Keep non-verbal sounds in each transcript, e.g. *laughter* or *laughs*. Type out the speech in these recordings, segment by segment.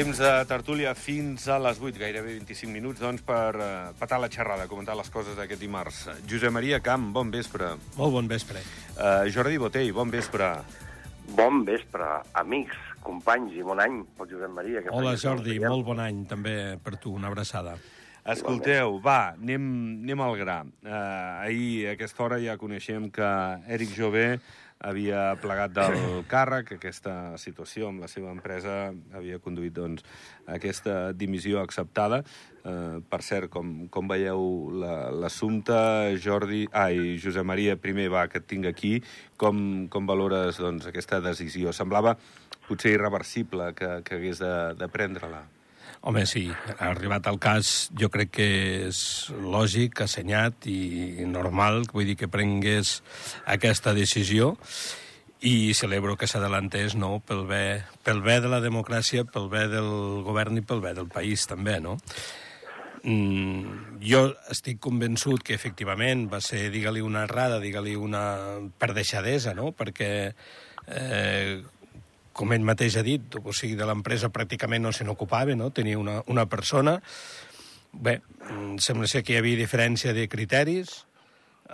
Temps de tertúlia fins a les 8, gairebé 25 minuts, doncs, per uh, patar la xerrada, comentar les coses d'aquest dimarts. Josep Maria Camp, bon vespre. Molt bon vespre. Uh, Jordi Botell, bon vespre. Bon vespre, amics, companys i bon any pel Josep Maria. Que Hola, Jordi, molt bon any també per tu, una abraçada. Escolteu, va, anem, anem al gra. Uh, ahir, a aquesta hora, ja coneixem que Eric Jové havia plegat del *coughs* càrrec. Aquesta situació amb la seva empresa havia conduït doncs, a aquesta dimissió acceptada. Uh, per cert, com, com veieu l'assumpte, la, Jordi... Ai, Josep Maria, primer va, que et tinc aquí. Com, com valores doncs, aquesta decisió? Semblava potser irreversible que, que hagués de, de prendre-la. Home, sí, ha arribat al cas, jo crec que és lògic, assenyat i normal, vull dir que prengués aquesta decisió i celebro que s'adelantés no, pel, bé, pel bé de la democràcia, pel bé del govern i pel bé del país també, no? Mm, jo estic convençut que efectivament va ser, digue-li una errada, digue-li una per deixadesa, no? Perquè eh, com ell mateix ha dit, o sigui, de l'empresa pràcticament no se n'ocupava, no? tenia una, una persona. Bé, sembla ser que hi havia diferència de criteris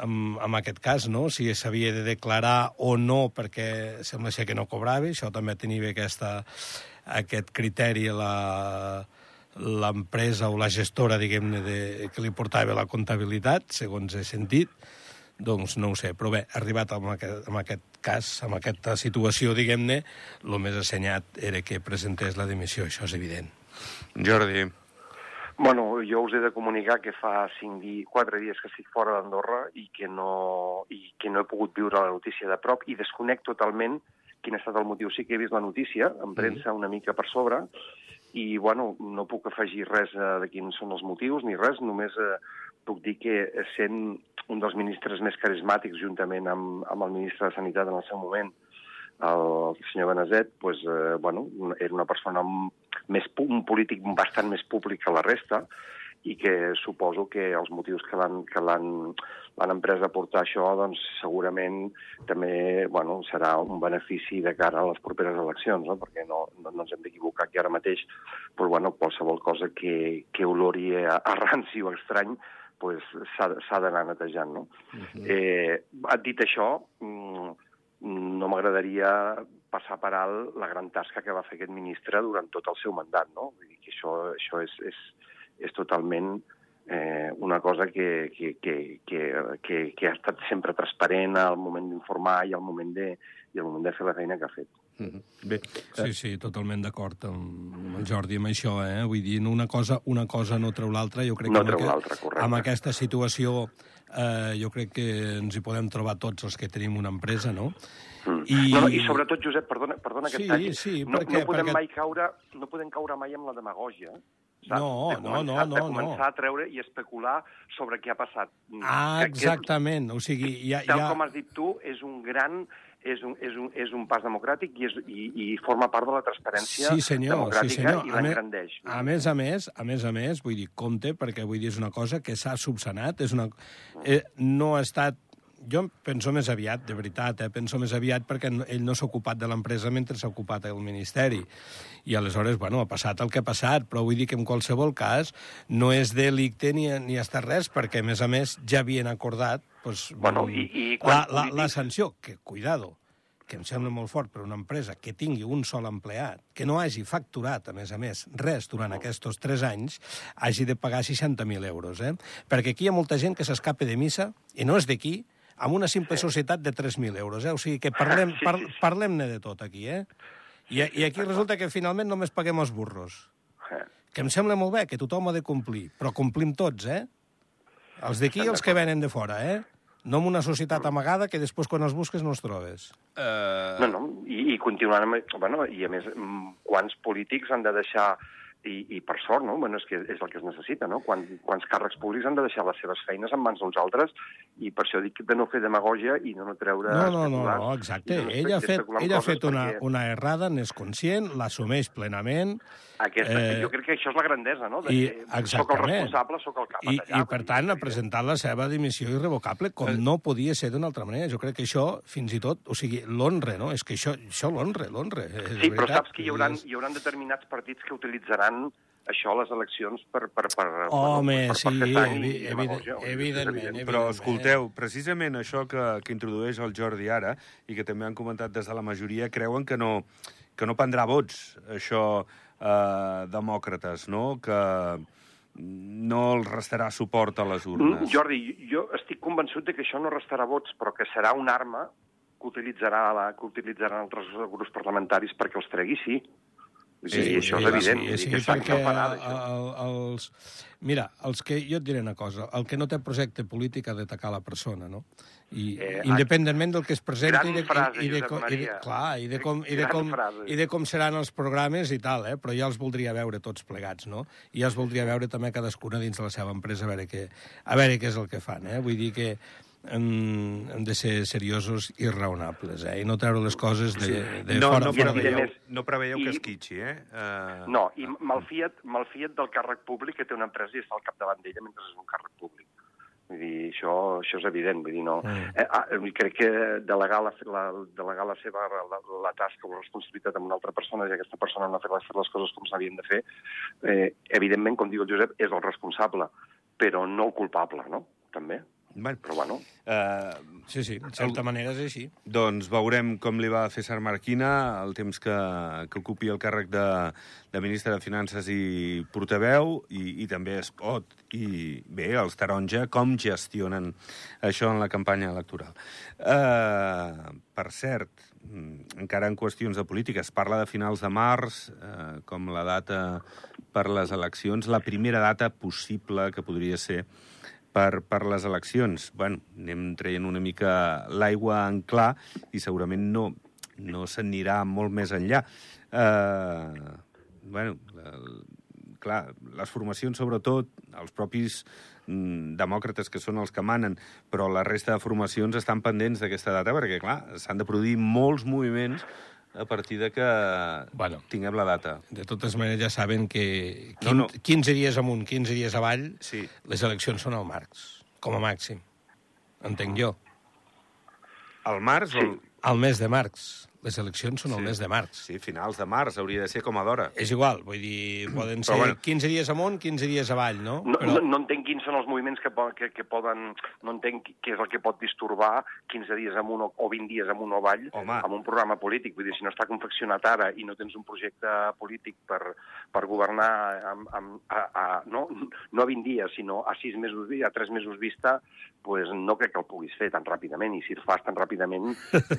en, en aquest cas, no? si s'havia de declarar o no perquè sembla ser que no cobrava, això també tenia aquesta, aquest criteri la l'empresa o la gestora, diguem-ne, que li portava la comptabilitat, segons he sentit, doncs no ho sé, però bé, arribat amb aquest, amb aquest cas, amb aquesta situació, diguem-ne, el més assenyat era que presentés la dimissió, això és evident. Jordi. Bueno, jo us he de comunicar que fa cinc di quatre dies que estic fora d'Andorra i, que no, i que no he pogut viure la notícia de prop i desconec totalment quin ha estat el motiu. Sí que he vist la notícia, en premsa una mica per sobre, i bueno, no puc afegir res eh, de quins són els motius ni res, només eh, puc dir que sent un dels ministres més carismàtics juntament amb, amb el ministre de Sanitat en el seu moment, el senyor Benazet, pues, eh, bueno, era una persona més, un polític bastant més públic que la resta i que suposo que els motius que l'han que l'han emprès a portar això, doncs segurament també bueno, serà un benefici de cara a les properes eleccions, no? perquè no, no, no ens hem d'equivocar que ara mateix pues, bueno, qualsevol cosa que, que olori a, a ranci o estrany pues, s'ha d'anar netejant. No? Uh -huh. eh, dit això, no m'agradaria passar per alt la gran tasca que va fer aquest ministre durant tot el seu mandat. No? Vull dir que això, això és, és, és totalment eh, una cosa que, que, que, que, que, que ha estat sempre transparent al moment d'informar i al moment de, i al moment de fer la feina que ha fet. Mm -hmm. Bé. Sí, sí, totalment d'acord amb el Jordi amb això, eh? Vull dir, una cosa, una cosa no treu l'altra. Jo crec no que treu amb, l'altra, correcte. amb aquesta situació eh, jo crec que ens hi podem trobar tots els que tenim una empresa, no? Mm. I... No, I sobretot, Josep, perdona, perdona que sí, et sí, no, perquè, no, podem perquè... mai caure, no podem caure mai amb la demagògia. Saps? No, de no, no, començar, no, De no. començar a treure i especular sobre què ha passat. Ah, exactament. O sigui, hi ha... Tal com has dit tu, és un gran és un, és un, és un pas democràtic i, és, i, i forma part de la transparència Sí, senyor, democràtica sí, senyor. i A me- l'engrandeix. A més a més, a més a més, vull dir, compte, perquè vull dir, és una cosa que s'ha subsanat, és una... Eh, no ha estat jo penso més aviat, de veritat, eh? penso més aviat perquè no- ell no s'ha ocupat de l'empresa mentre s'ha ocupat el Ministeri. I aleshores, bueno, ha passat el que ha passat, però vull dir que en qualsevol cas no és delicte ni, ni estat res, perquè, a més a més, ja havien acordat doncs, Bueno, i- i la, quan la, la polítics- sanció, que, cuidado, que em sembla molt fort per una empresa que tingui un sol empleat, que no hagi facturat, a més a més, res durant aquests tres anys, hagi de pagar 60.000 euros. Eh? Perquè aquí hi ha molta gent que s'escapa de missa, i no és d'aquí, amb una simple societat de 3.000 euros. Eh? O sigui que parlem, Sí, par, sí, sí. parlem-ne de tot aquí. Eh? I, I aquí resulta que finalment només paguem els burros. Eh, Que em sembla molt bé, que tothom ha de complir, però complim tots, eh? Els d'aquí i els que venen de fora, eh? No amb una societat amagada que després quan els busques no els trobes. Uh, No, no, i, i continuant amb... Bueno, I a més, mm, quants polítics han de deixar i, i per sort, no? Bueno, és, que és el que es necessita, no? Quan, quants càrrecs públics han de deixar les seves feines en mans d'uns altres i per això dic de no fer demagògia i de no treure... No, no, no, no exacte. Ell ha fet, ell ha fet una, perquè... una errada, n'és conscient, l'assumeix plenament... Aquesta, eh, jo crec que això és la grandesa, no? De I, exactament. Soc el responsable, soc el cap. I, allà, I, per tant, ha presentat la seva dimissió irrevocable, com eh. no podia ser d'una altra manera. Jo crec que això, fins i tot, o sigui, l'honre, no? És que això, això l'honre, l'honre. Sí, però saps que hi haurà, hi haurà determinats partits que utilitzaran això a les eleccions per... per, per Home, per, per, sí, per evi evident, evidentment, Però escolteu, precisament això que, que introdueix el Jordi ara, i que també han comentat des de la majoria, creuen que no, que no prendrà vots, això, eh, demòcrates, no? Que no els restarà suport a les urnes. Mm, Jordi, jo estic convençut de que això no restarà vots, però que serà una arma que utilitzarà la, que utilitzaran altres grups parlamentaris perquè els tregui, sí. Sí, sí, això és evident. Sí, sí, que perquè farà, el, els... Mira, els que, jo et diré una cosa, el que no té projecte polític ha d'atacar la persona, no? I eh, independentment del que es presenti i de, frase, i, de, i, de, clar, i de com, i de com, i de com seran els programes i tal, eh? però ja els voldria veure tots plegats, no? I ja els voldria veure també cadascuna dins de la seva empresa a veure què, a veure què és el que fan, eh? Vull dir que hem, hem de ser seriosos i raonables, eh? i no treure les coses de, de no, fora. No, fora preveieu, no preveieu I, que esquitxi, eh? Uh... No, i malfia't, malfia't del càrrec públic que té una empresa i està al capdavant d'ella mentre és un càrrec públic. Vull dir, això, això és evident, vull dir, no... Mm. Eh, ah, crec que delegar la, la, delegar la seva la, la tasca o la responsabilitat amb una altra persona i aquesta persona no ha fet les, les coses com s'havien de fer, eh, evidentment, com diu el Josep, és el responsable, però no el culpable, no? També. Bueno, però bueno... Uh, sí, sí, en certa el, manera és així. Doncs veurem com li va a César Marquina el temps que, que ocupi el càrrec de, de ministre de Finances i portaveu, i, i també es pot, i bé, els taronja, com gestionen això en la campanya electoral. Uh, per cert, mm, encara en qüestions de política, es parla de finals de març uh, com la data per les eleccions, la primera data possible que podria ser per, per les eleccions. bueno, anem traient una mica l'aigua en clar i segurament no, no s'anirà molt més enllà. Eh, bueno, el, clar, les formacions, sobretot, els propis mm, demòcrates que són els que manen, però la resta de formacions estan pendents d'aquesta data perquè, clar, s'han de produir molts moviments a partir de que bueno, tinguem la data. De totes maneres ja saben que 15, no, no. 15 dies amunt, 15 dies avall, sí. les eleccions són al març, com a màxim. Entenc jo. Al març sí. o... Al mes de març. Les eleccions són sí. el mes de març. Sí, finals de març, hauria de ser com a d'hora. És igual, vull dir, poden ser bueno. 15 dies amunt, 15 dies avall, no? No, Però... no, no entenc quins són els moviments que, que, que poden... No entenc què és el que pot distorbar 15 dies amunt o, o 20 dies amunt o avall Home. amb un programa polític. Vull dir, si no està confeccionat ara i no tens un projecte polític per, per governar amb, amb, a, a, no, no a 20 dies, sinó a 6 mesos, a 3 mesos vista, pues no crec que el puguis fer tan ràpidament. I si el fas tan ràpidament,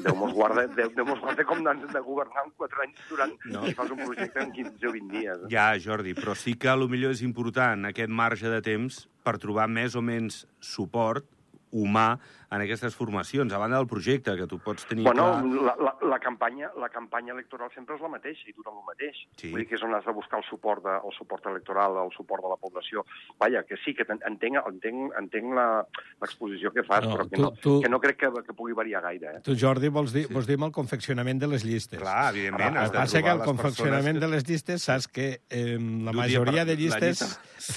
Déu mos guarda, Déu, Déu mos guarda com de, de governar en 4 anys durant... No. Si fas un projecte en 15 o 20 dies. Eh? Ja, Jordi, però sí que millor és important aquest marge de temps per trobar més o menys suport humà en aquestes formacions, a banda del projecte, que tu pots tenir bueno, clar... La, la, la, campanya, la campanya electoral sempre és la mateixa i tothom el mateix. Sí. Vull dir que és on has de buscar el suport, de, el suport electoral, el suport de la població. Vaja, que sí, que entenc, entenc, entenc l'exposició que fas, no, però que, tu, no, tu... que no crec que, que pugui variar gaire. Eh? Tu, Jordi, vols dir, sí. vols dir el confeccionament de les llistes. Clar, evidentment. El que passa que el confeccionament que... de les llistes, saps que eh, la majoria de llistes,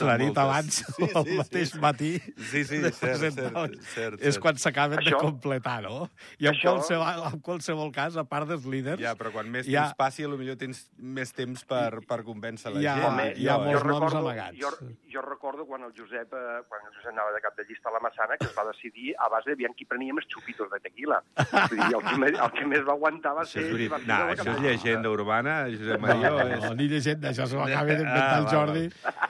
l'ha dit abans, sí, *laughs* sí, el mateix sí, matí, sí, sí, cert, cert, cert, és quan s'acaben de completar, no? I en, això... qualsevol, en qualsevol cas, a part dels líders... Ja, però quan més ja... temps passi, potser tens més temps per, per convèncer la ja, gent. Home, hi ha jo, molts noms amagats. Jo, jo recordo quan el Josep, eh, quan el Josep anava de cap de llista a la Massana, que es va decidir a base de qui prenia més xupitos de tequila. Vull dir, el, que més, el que més va aguantar va ser... Això és, no, això és llegenda urbana, Josep Maria. No, no, ni llegenda, això s'ho acaba d'inventar ah, el Jordi.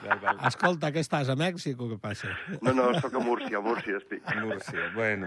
Val, val. Escolta, què estàs, a Mèxic o què passa? No, no, sóc a Múrcia, a Múrcia estic. Múrcia, bueno.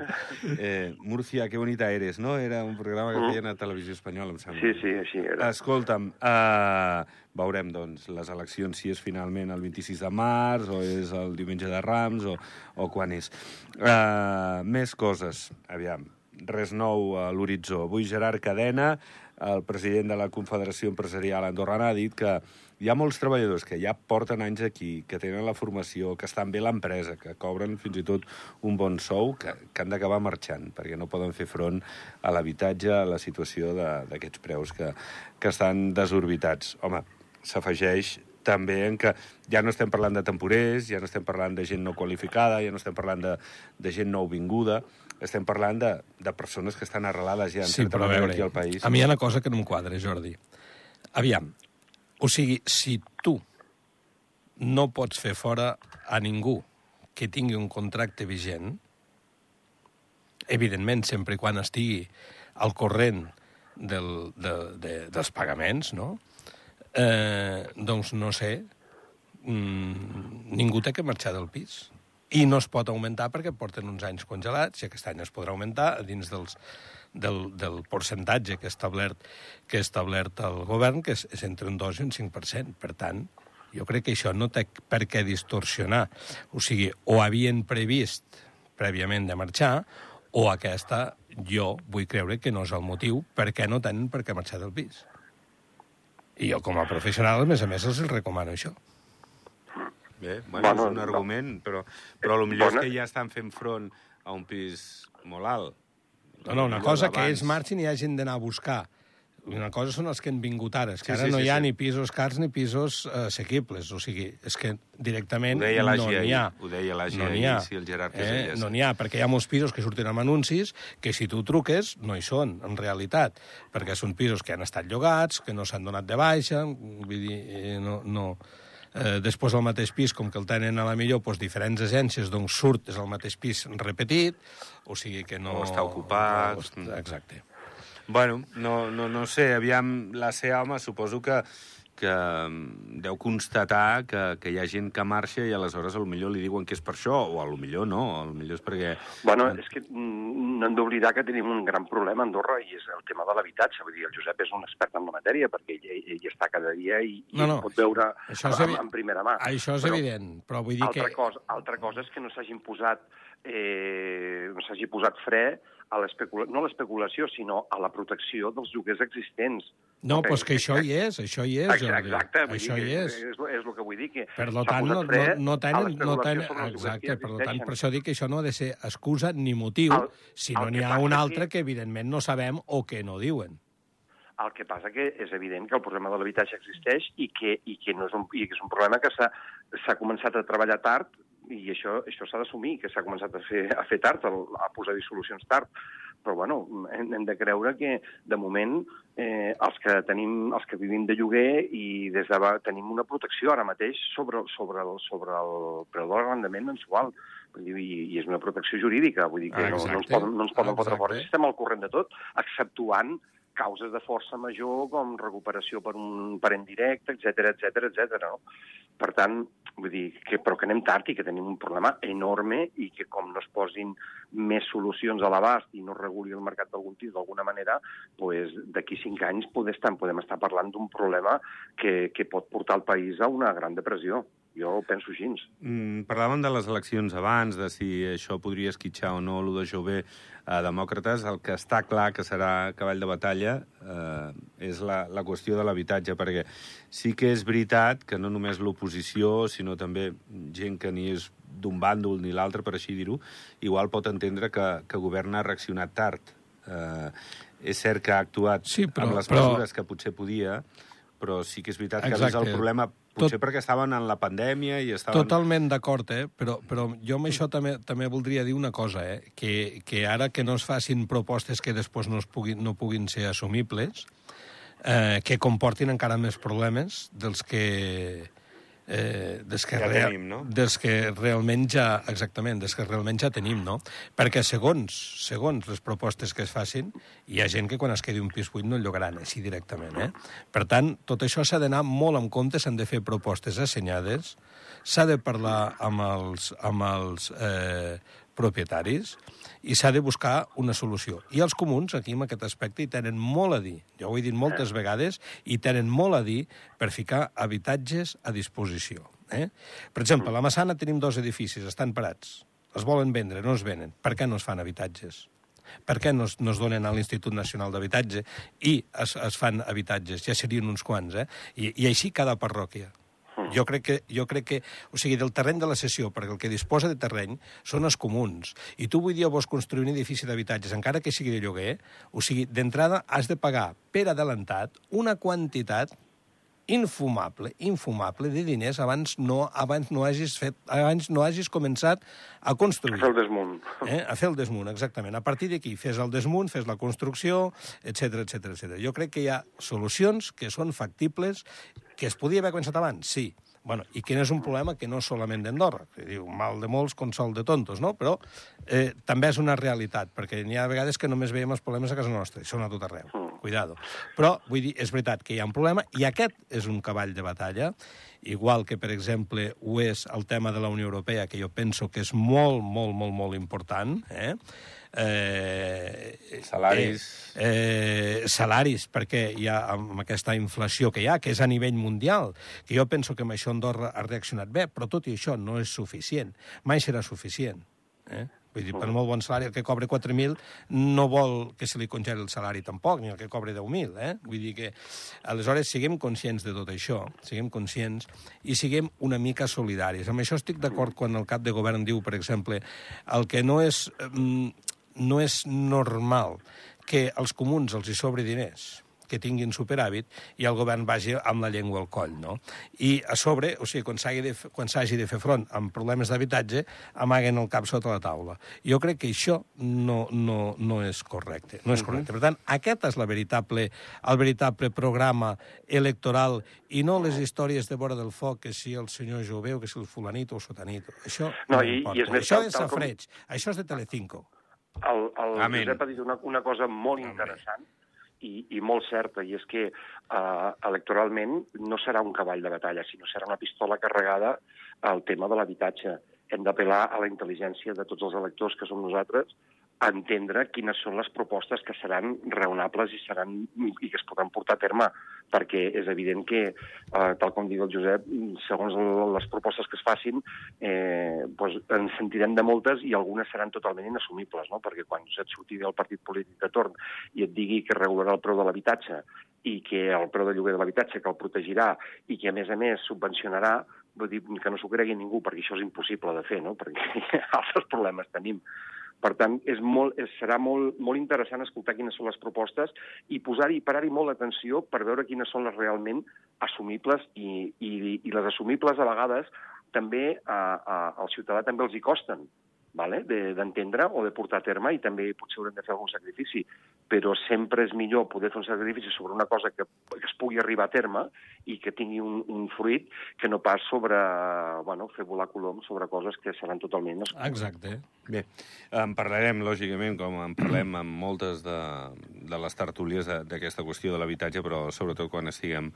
Eh, Múrcia, que bonita eres, no? Era un programa que mm. feien a Televisió Espanyola, em sembla. Sí, sí, així era. Escolta'm, uh, veurem, doncs, les eleccions, si és finalment el 26 de març, o és el diumenge de Rams, o, o quan és. Uh, més coses, aviam. res nou a l'horitzó. Avui Gerard Cadena, el president de la Confederació Empresarial Andorrana, ha dit que hi ha molts treballadors que ja porten anys aquí, que tenen la formació, que estan bé a l'empresa, que cobren fins i tot un bon sou, que, que han d'acabar marxant, perquè no poden fer front a l'habitatge, a la situació d'aquests preus que, que estan desorbitats. Home, s'afegeix també en què ja no estem parlant de temporers, ja no estem parlant de gent no qualificada, ja no estem parlant de, de gent nouvinguda, estem parlant de, de persones que estan arrelades ja en sí, certa però a veure, aquí al país. A mi hi ha una cosa que no em quadra, Jordi. Aviam, o sigui, si tu no pots fer fora a ningú que tingui un contracte vigent, evidentment, sempre i quan estigui al corrent del, de, de, dels pagaments, no? eh, doncs no sé, mm, ningú té que marxar del pis. I no es pot augmentar perquè porten uns anys congelats i aquest any es podrà augmentar dins dels, del, del percentatge que ha establert, que ha establert el govern, que és, és entre un 2 i un 5%. Per tant, jo crec que això no té per què distorsionar. O sigui, o havien previst prèviament de marxar, o aquesta, jo vull creure que no és el motiu perquè no tenen per què marxar del pis. I jo, com a professional, a més a més, els recomano això. Bé, bueno, Bueno, és un no. argument, però, però potser Bona- és que ja estan fent front a un pis molt alt. No, no, una cosa que ells marxin i hagin d'anar a buscar. Una cosa són els que han vingut ara, és que Sí, ara sí, no sí, hi ha sí. ni pisos cars ni pisos eh, assequibles, o sigui, és que directament no n'hi ha. ho deia l'Agi no ahir, ha. sí, el Gerard eh? Casellas. No n'hi ha, perquè hi ha molts pisos que surten amb anuncis que si tu truques no hi són, en realitat, perquè són pisos que han estat llogats, que no s'han donat de baixa, vull dir, eh, no... no Eh, després el mateix pis, com que el tenen a la millor doncs, diferents agències, doncs surt és el mateix pis repetit, o sigui que no... O està ocupat. No, exacte. Bueno, no, no, no sé, aviam, la CEA, home, suposo que, que mm, deu constatar que, que hi ha gent que marxa i aleshores a lo millor li diuen que és per això, o a lo millor no, a lo millor és perquè... Bueno, és que mm, no hem d'oblidar que tenim un gran problema a Andorra i és el tema de l'habitatge. Vull dir, el Josep és un expert en la matèria perquè ell, ell, ell està cada dia i, i No, no. pot veure Això és en, evi- en primera mà. Això és Però evident, però vull dir Altra, que... cosa, altra cosa és que no s'hagin posat eh, no s'hagi posat fre a l'especula... no a l'especulació, sinó a la protecció dels lloguers existents. No, Ok? doncs que això hi és, això hi és, Jordi. exacte Això hi que és. És, és el que vull dir, que Per s'ha tant, no, no, no tenen... No tenen exacte, per tant, per això dic que això no ha de ser excusa ni motiu, El- sinó el n'hi ha un altre que, evidentment, no sabem o que no diuen. El que passa que és evident que el problema de l'habitatge existeix i que, i que, no és un, i que és un problema que s'ha començat a treballar tard i això això s'ha d'assumir, que s'ha començat a fer, a fer tard, a, a posar-hi solucions tard. Però, bueno, hem, hem de creure que, de moment, eh, els que tenim, els que vivim de lloguer i des de tenim una protecció ara mateix sobre, sobre, el, sobre el preu de l'arrendament mensual. Vull dir, i, I és una protecció jurídica, vull dir que no, no, ens poden, no ens poden fotre fora. Estem al corrent de tot, exceptuant causes de força major com recuperació per un parent directe, etc etc etc. no? Per tant, vull dir, que, però que anem tard i que tenim un problema enorme i que com no es posin més solucions a l'abast i no reguli el mercat d'algun tipus d'alguna manera, pues, d'aquí cinc anys podem estar, podem estar parlant d'un problema que, que pot portar el país a una gran depressió. Jo penso així. Mm, parlàvem de les eleccions abans, de si això podria esquitxar o no el de Jové a demòcrates. El que està clar que serà cavall de batalla eh, és la, la qüestió de l'habitatge, perquè sí que és veritat que no només l'oposició, sinó també gent que ni és d'un bàndol ni l'altre, per així dir-ho, igual pot entendre que, que el govern ha reaccionat tard. Eh, és cert que ha actuat Sí, però- amb les però- mesures que potser podia, però sí que és veritat que és el problema potser perquè estaven en la pandèmia i estaven... Totalment d'acord, eh? però, però jo amb això també, també voldria dir una cosa, eh? que, que ara que no es facin propostes que després no, es puguin, no puguin ser assumibles, eh, que comportin encara més problemes dels que, eh, des que, Ja rea- tenim, no? des que realment ja, exactament, des que realment ja tenim, no? Perquè segons, segons les propostes que es facin, hi ha gent que quan es quedi un pis buit no el llogaran així directament, eh? Per tant, tot això s'ha d'anar molt en compte, s'han de fer propostes assenyades, s'ha de parlar amb els, amb els eh, propietaris i s'ha de buscar una solució. I els comuns, aquí, en aquest aspecte, hi tenen molt a dir. Jo ho he dit moltes vegades, i tenen molt a dir per ficar habitatges a disposició. Eh? Per exemple, a la Massana tenim dos edificis, estan parats. Els volen vendre, no es venen. Per què no es fan habitatges? Per què no es, no es donen a l'Institut Nacional d'Habitatge i es, es fan habitatges? Ja serien uns quants, eh? I, i així cada parròquia. Jo crec, que, jo crec que, o sigui, del terreny de la sessió, perquè el que disposa de terreny són els comuns. I tu avui dia vols construir un edifici d'habitatges, encara que sigui de lloguer, o sigui, d'entrada has de pagar per adelantat una quantitat infumable, infumable de diners abans no, abans no hagis fet, abans no hagis començat a construir. A fer el desmunt. Eh? A fer el desmunt, exactament. A partir d'aquí, fes el desmunt, fes la construcció, etc etc etc. Jo crec que hi ha solucions que són factibles, que es podia haver començat abans, sí, Bueno, i quin és un problema que no és solament d'Andorra, que diu mal de molts, consol de tontos, no? Però eh, també és una realitat, perquè n'hi ha vegades que només veiem els problemes a casa nostra, i són a tot arreu. Mm. Cuidado. Però, vull dir, és veritat que hi ha un problema, i aquest és un cavall de batalla, igual que, per exemple, ho és el tema de la Unió Europea, que jo penso que és molt, molt, molt, molt important, eh? Eh, salaris... Eh, eh, salaris, perquè hi ha amb aquesta inflació que hi ha, que és a nivell mundial, que jo penso que amb això Andorra ha reaccionat bé, però tot i això no és suficient. Mai serà suficient. Eh? Vull dir, per molt bon salari, el que cobra 4.000 no vol que se li congeli el salari tampoc, ni el que cobra 10.000, eh? Vull dir que, aleshores, siguem conscients de tot això, siguem conscients i siguem una mica solidaris. Amb això estic d'acord quan el cap de govern diu, per exemple, el que no és... Mm, no és normal que als comuns els hi sobre diners que tinguin superàvit i el govern vagi amb la llengua al coll, no? I a sobre, o sigui, quan s'hagi de, quan de fer front amb problemes d'habitatge, amaguen el cap sota la taula. Jo crec que això no, no, no és correcte. No és correcte. Per tant, aquest és la veritable, el veritable programa electoral i no les històries de vora del foc que si el senyor Joveu, que si el fulanito o sotanito. Això no, no i. I és més, això és. Com... Això és de Telecinco. El, el Amen. Josep ha dit una, una cosa molt Amen. interessant i, i molt certa, i és que uh, electoralment no serà un cavall de batalla, sinó serà una pistola carregada al tema de l'habitatge. Hem d'apel·lar a la intel·ligència de tots els electors que som nosaltres entendre quines són les propostes que seran raonables i, seran, i que es podran portar a terme, perquè és evident que, eh, tal com diu el Josep, segons les propostes que es facin, eh, doncs ens sentirem de moltes i algunes seran totalment inassumibles, no? perquè quan et surti del partit polític de torn i et digui que regularà el preu de l'habitatge i que el preu de lloguer de l'habitatge que el protegirà i que, a més a més, subvencionarà, vull dir que no s'ho cregui ningú, perquè això és impossible de fer, no? perquè *laughs* altres problemes tenim. Per tant, és molt, és, serà molt, molt interessant escoltar quines són les propostes i posar-hi, parar-hi molt d'atenció per veure quines són les realment assumibles i, i, i les assumibles a vegades també a, a, al ciutadà també els hi costen vale? d'entendre de, o de portar a terme i també potser haurem de fer algun sacrifici. Però sempre és millor poder fer un sacrifici sobre una cosa que, que es pugui arribar a terme i que tingui un, un fruit que no pas sobre, bueno, fer volar colom sobre coses que seran totalment... Exacte. Bé, en parlarem, lògicament, com en parlem amb moltes de, de les tertúlies d'aquesta qüestió de l'habitatge, però sobretot quan estiguem,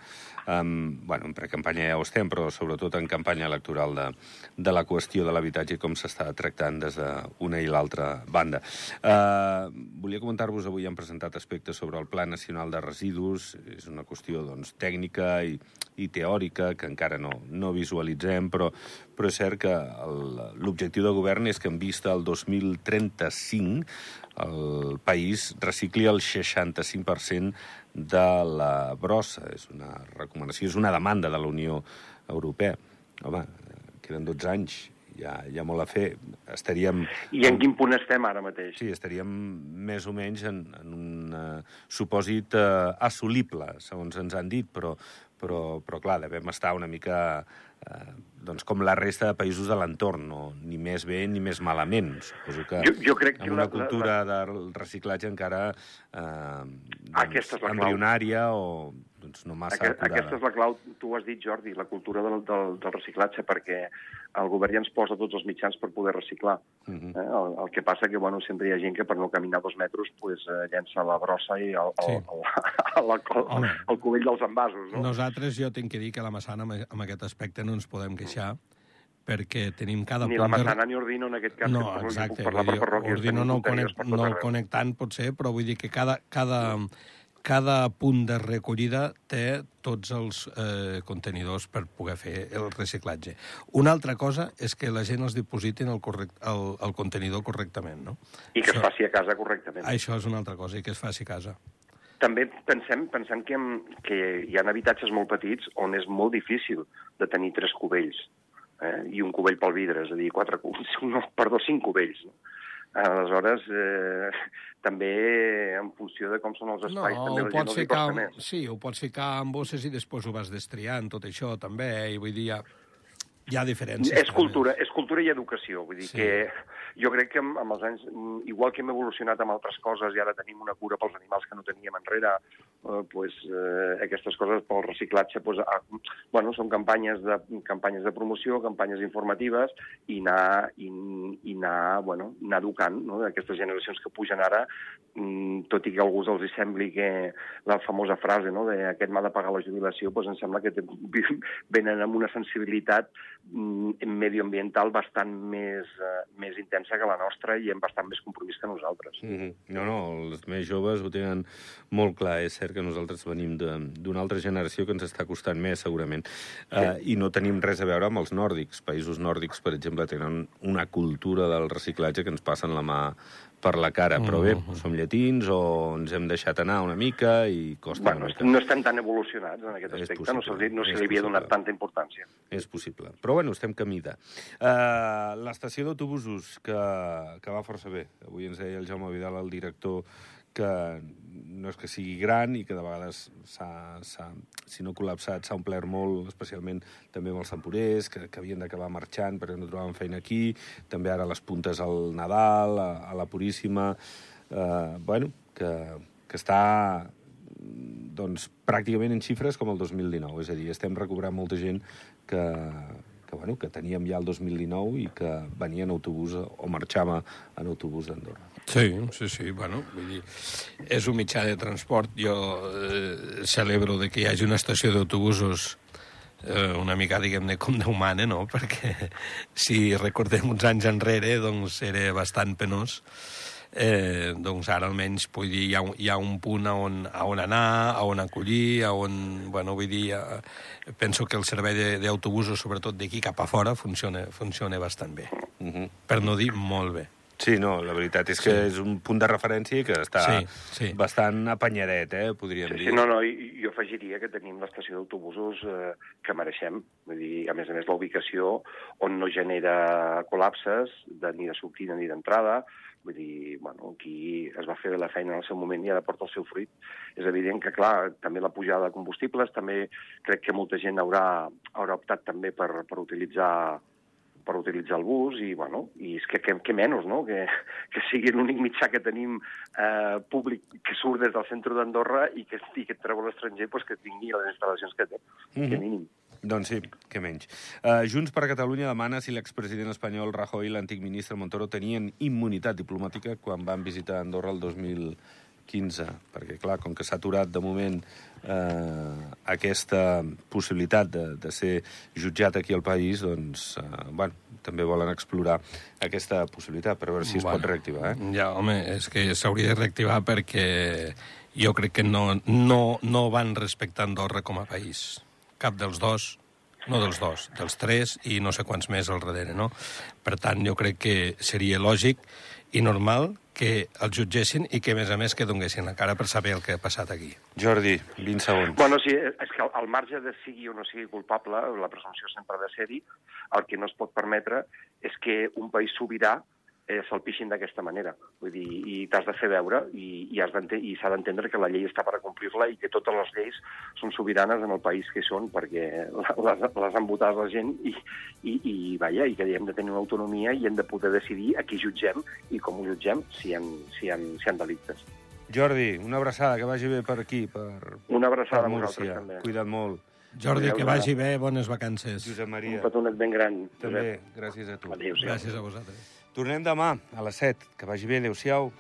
um, bueno, en precampanya ja ho estem, però sobretot en campanya electoral de, de la qüestió de l'habitatge i com s'està tractant des d'una i l'altra banda. Uh, volia comentar-vos, avui hem presentat aspectes sobre el Pla Nacional de Residus, és una qüestió doncs, tècnica i, i teòrica que encara no, no visualitzem, però, però és cert que l'objectiu de govern és que en vista al 2035 el país recicli el 65% de la brossa. És una recomanació, és una demanda de la Unió Europea. Home, queden 12 anys, hi ha, hi ha molt a fer. Estaríem... I en quin punt estem ara mateix? Sí, estaríem més o menys en, en un uh, supòsit uh, assolible, segons ens han dit, però, però, però clar, devem estar una mica eh, doncs com la resta de països de l'entorn, no? ni més bé ni més malament. Suposo que jo, jo crec que una la, cultura la, la... del reciclatge encara eh, doncs, embrionària o doncs, no massa Aquest, acurada. Aquesta és la clau, tu ho has dit, Jordi, la cultura del, del, del reciclatge, perquè el govern ja ens posa tots els mitjans per poder reciclar. Uh mhm. -huh. eh? el, el que passa que bueno, sempre hi ha gent que per no caminar dos metres pues, eh, llença la brossa i el, sí. el, el, el, el, el cubell dels envasos. No? Nosaltres, jo tinc que dir que la Massana, amb aquest aspecte, no ens podem queixar, perquè tenim cada ni punt... Ni la Massana de... ni Ordino, en aquest cas, no, exacte, puc parlar per parròquies. Ordino no, no el conec tant, potser, però vull dir que cada, cada, cada punt de recollida té tots els eh, contenidors per poder fer el reciclatge. Una altra cosa és que la gent els dipositin el, correct, el, el contenidor correctament, no? I que això, es faci a casa correctament. Això és una altra cosa, i que es faci a casa. També pensem, pensem que, que hi ha habitatges molt petits on és molt difícil de tenir tres cubells eh? i un cubell pel vidre, és a dir, quatre *laughs* no, perdó, cinc cubells. No? Aleshores, eh, *laughs* també en funció de com són els espais, no, també els hi costa més. Sí, ho pots ficar en bosses i després ho vas destriant, tot això també, eh? i vull dir, ja, hi ha diferències. És cultura, és cultura i educació, vull dir sí. que jo crec que amb, els anys, igual que hem evolucionat amb altres coses i ara tenim una cura pels animals que no teníem enrere, eh, pues, eh, aquestes coses pel reciclatge pues, ah, bueno, són campanyes de, campanyes de promoció, campanyes informatives i anar, i, i anar, bueno, anar educant no? aquestes generacions que pugen ara, mm, tot i que a algú els hi sembli que la famosa frase no? de aquest m'ha de pagar la jubilació, pues, em sembla que *laughs* venen amb una sensibilitat Mm, medioambiental bastant més, uh, més intensa que la nostra i amb bastant més compromís que nosaltres. Mm -hmm. No, no, els més joves ho tenen molt clar. És cert que nosaltres venim d'una altra generació que ens està costant més, segurament. Sí. Uh, I no tenim res a veure amb els nòrdics. Països nòrdics, per exemple, tenen una cultura del reciclatge que ens passen la mà per la cara, però bé, mm-hmm. som lletins o ens hem deixat anar una mica i costa bueno, una mica. No estem tan evolucionats en aquest aspecte, possible, no se, no se li havia donat tanta importància. És possible, però bueno, estem camí de. Uh, L'estació d'autobusos, que, que va força bé. Avui ens deia el Jaume Vidal, el director, que no és que sigui gran i que de vegades s'ha, si no col·lapsat, s'ha omplert molt, especialment també amb els temporers, que, que havien d'acabar marxant perquè no trobaven feina aquí, també ara les puntes al Nadal, a, a la Puríssima, eh, bueno, que, que està doncs, pràcticament en xifres com el 2019, és a dir, estem recobrant molta gent que, que, bueno, que teníem ja el 2019 i que venia en autobús o marxava en autobús d'Andorra. Sí, sí, sí, bueno, vull dir, és un mitjà de transport. Jo eh, celebro de que hi hagi una estació d'autobusos eh, una mica, diguem-ne, com d'humana, no? *laughs* Perquè si recordem uns anys enrere, doncs era bastant penós. Eh, doncs ara almenys vull dir, hi ha, hi ha un punt a on, a on anar, a on acollir, a on, bueno, vull dir, eh, penso que el servei d'autobusos, sobretot d'aquí cap a fora, funciona, funciona bastant bé. Uh -huh. Per no dir molt bé. Sí, no, la veritat és que sí. és un punt de referència que està sí, sí. bastant apanyadet, eh, podríem sí, dir. Sí, no, no, jo afegiria que tenim l'estació d'autobusos eh, que mereixem. Vull dir, a més a més, la ubicació on no genera col·lapses de, ni de sortida ni d'entrada, vull dir, bueno, aquí es va fer la feina en el seu moment i ara porta el seu fruit. És evident que, clar, també la pujada de combustibles, també crec que molta gent haurà, haurà optat també per, per utilitzar per utilitzar el bus i, bueno, i és que, que, que menys, no?, que, que sigui l'únic mitjà que tenim eh, públic que surt des del centre d'Andorra i que, i que et treu l'estranger pues, que tingui les instal·lacions que té, mm -hmm. que mhm. mínim. Doncs sí, que menys. Uh, Junts per Catalunya demana si l'expresident espanyol Rajoy i l'antic ministre Montoro tenien immunitat diplomàtica quan van visitar Andorra el 2015, perquè, clar, com que s'ha aturat de moment eh, aquesta possibilitat de, de ser jutjat aquí al país, doncs, eh, bueno, també volen explorar aquesta possibilitat per veure si es bueno, pot reactivar. Eh? Ja, home, és que s'hauria de reactivar perquè jo crec que no, no, no van respectar Andorra com a país. Cap dels dos, no dels dos, dels tres i no sé quants més al darrere, no? Per tant, jo crec que seria lògic i normal que el jutgessin i que, a més a més, que donguessin la cara per saber el que ha passat aquí. Jordi, 20 segons. Bueno, sí, és que al marge de sigui o no sigui culpable, la presumpció sempre ha de ser-hi, el que no es pot permetre és que un país sobirà eh, se'l pixin d'aquesta manera. Vull dir, i t'has de fer veure i, i, has i s'ha d'entendre que la llei està per a complir-la i que totes les lleis són sobiranes en el país que són perquè *laughs* les, les han votat la gent i, i, i, vaja, i que hem de tenir una autonomia i hem de poder decidir a qui jutgem i com ho jutgem si hi ha, si hi ha, si hi ha delictes. Jordi, una abraçada, que vagi bé per aquí, per Una abraçada per a vosaltres, també. Cuida't molt. Jordi, que vagi bé, bones vacances. Josep Maria. Un petonet ben gran. També, gràcies a tu. Adéu, gràcies a vosaltres. Tornem demà a les 7. Que vagi bé. Adéu-siau.